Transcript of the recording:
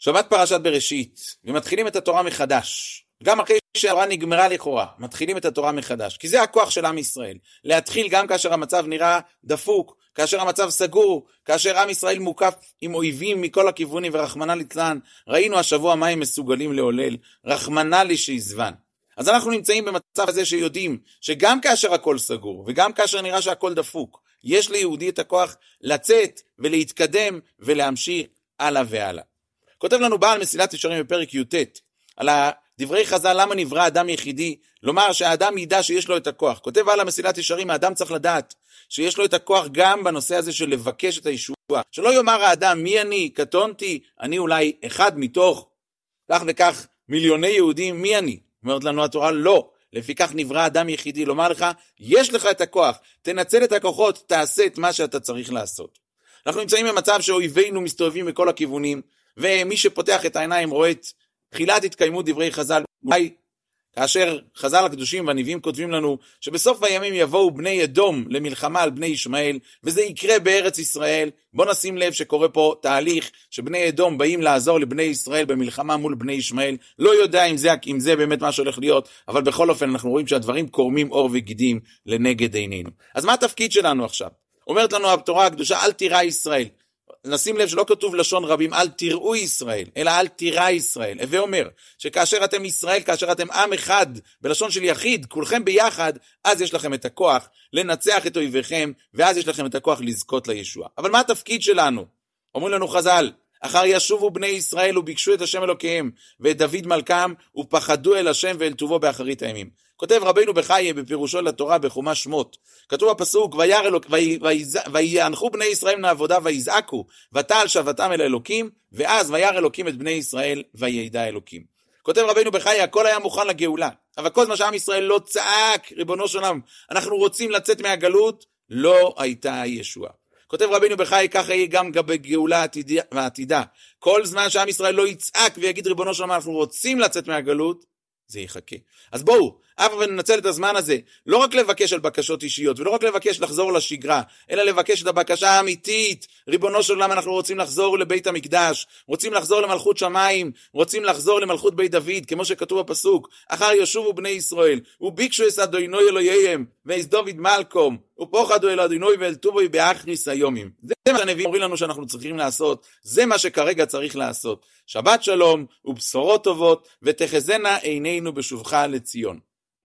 שבת פרשת בראשית, ומתחילים את התורה מחדש. גם אחרי שהתורה נגמרה לכאורה, מתחילים את התורה מחדש. כי זה הכוח של עם ישראל. להתחיל גם כאשר המצב נראה דפוק, כאשר המצב סגור, כאשר עם ישראל מוקף עם אויבים מכל הכיוונים, ורחמנא ליצלן, ראינו השבוע מה הם מסוגלים לעולל, רחמנא לי שיזבן. אז אנחנו נמצאים במצב הזה שיודעים שגם כאשר הכל סגור, וגם כאשר נראה שהכל דפוק, יש ליהודי את הכוח לצאת ולהתקדם ולהמשיך הלאה והלאה. כותב לנו בעל מסילת ישרים בפרק י"ט, על דברי חז"ל למה נברא אדם יחידי, לומר שהאדם ידע שיש לו את הכוח. כותב בעל המסילת ישרים, האדם צריך לדעת שיש לו את הכוח גם בנושא הזה של לבקש את הישועה. שלא יאמר האדם, מי אני, קטונתי, אני אולי אחד מתוך כך וכך מיליוני יהודים, מי אני? אומרת לנו התורה, לא. לפיכך נברא אדם יחידי, לומר לך, יש לך את הכוח, תנצל את הכוחות, תעשה את מה שאתה צריך לעשות. אנחנו נמצאים במצב שאויבינו מסתובבים מכל הכיוונים, ומי שפותח את העיניים רואה את תחילת התקיימות דברי חז"ל, אולי כאשר חז"ל הקדושים והנביאים כותבים לנו שבסוף הימים יבואו בני אדום למלחמה על בני ישמעאל, וזה יקרה בארץ ישראל. בוא נשים לב שקורה פה תהליך שבני אדום באים לעזור לבני ישראל במלחמה מול בני ישמעאל. לא יודע אם זה, אם זה באמת מה שהולך להיות, אבל בכל אופן אנחנו רואים שהדברים קורמים עור וגידים לנגד עינינו. אז מה התפקיד שלנו עכשיו? אומרת לנו התורה הקדושה, אל תירא ישראל. נשים לב שלא כתוב לשון רבים, אל תראו ישראל, אלא אל תירא ישראל. הווה אומר, שכאשר אתם ישראל, כאשר אתם עם אחד, בלשון של יחיד, כולכם ביחד, אז יש לכם את הכוח לנצח את אויביכם, ואז יש לכם את הכוח לזכות לישוע. אבל מה התפקיד שלנו? אומרים לנו חז"ל, אחר ישובו בני ישראל וביקשו את השם אלוקיהם, ואת דוד מלכם, ופחדו אל השם ואל טובו באחרית הימים. כותב רבינו בחייה בפירושו לתורה בחומש שמות. כתוב בפסוק, ויאנחו בני ישראל מן העבודה ויזעקו, ותעל שבתם אל אלוקים, ואז וירא אלוקים את בני ישראל וידע אלוקים. כותב רבינו בחייה, הכל היה מוכן לגאולה. אבל כל זמן שעם ישראל לא צעק, ריבונו של עולם, אנחנו רוצים לצאת מהגלות, לא הייתה ישועה. כותב רבינו בחי, ככה יהיה גם בגאולה העתידה. כל זמן שעם ישראל לא יצעק ויגיד ריבונו של עולם, אנחנו רוצים לצאת מהגלות, זה יחכה. אז בואו, אף פעם ננצל את הזמן הזה, לא רק לבקש על בקשות אישיות, ולא רק לבקש לחזור לשגרה, אלא לבקש את הבקשה האמיתית. ריבונו של עולם, אנחנו רוצים לחזור לבית המקדש, רוצים לחזור למלכות שמיים, רוצים לחזור למלכות בית דוד, כמו שכתוב בפסוק, אחר ישובו בני ישראל, וביקשו את אדוני אלוהיהם, ואיז דוד מלקום, ופוחדו אל אדינוי ואל טובוי באחריס היומים. זה מה שהנביאים אומרים לנו שאנחנו צריכים לעשות, זה מה שכרגע צריך לעשות. שבת שלום ובשורות טובות, ותחזינה עינינו בשובך לציון.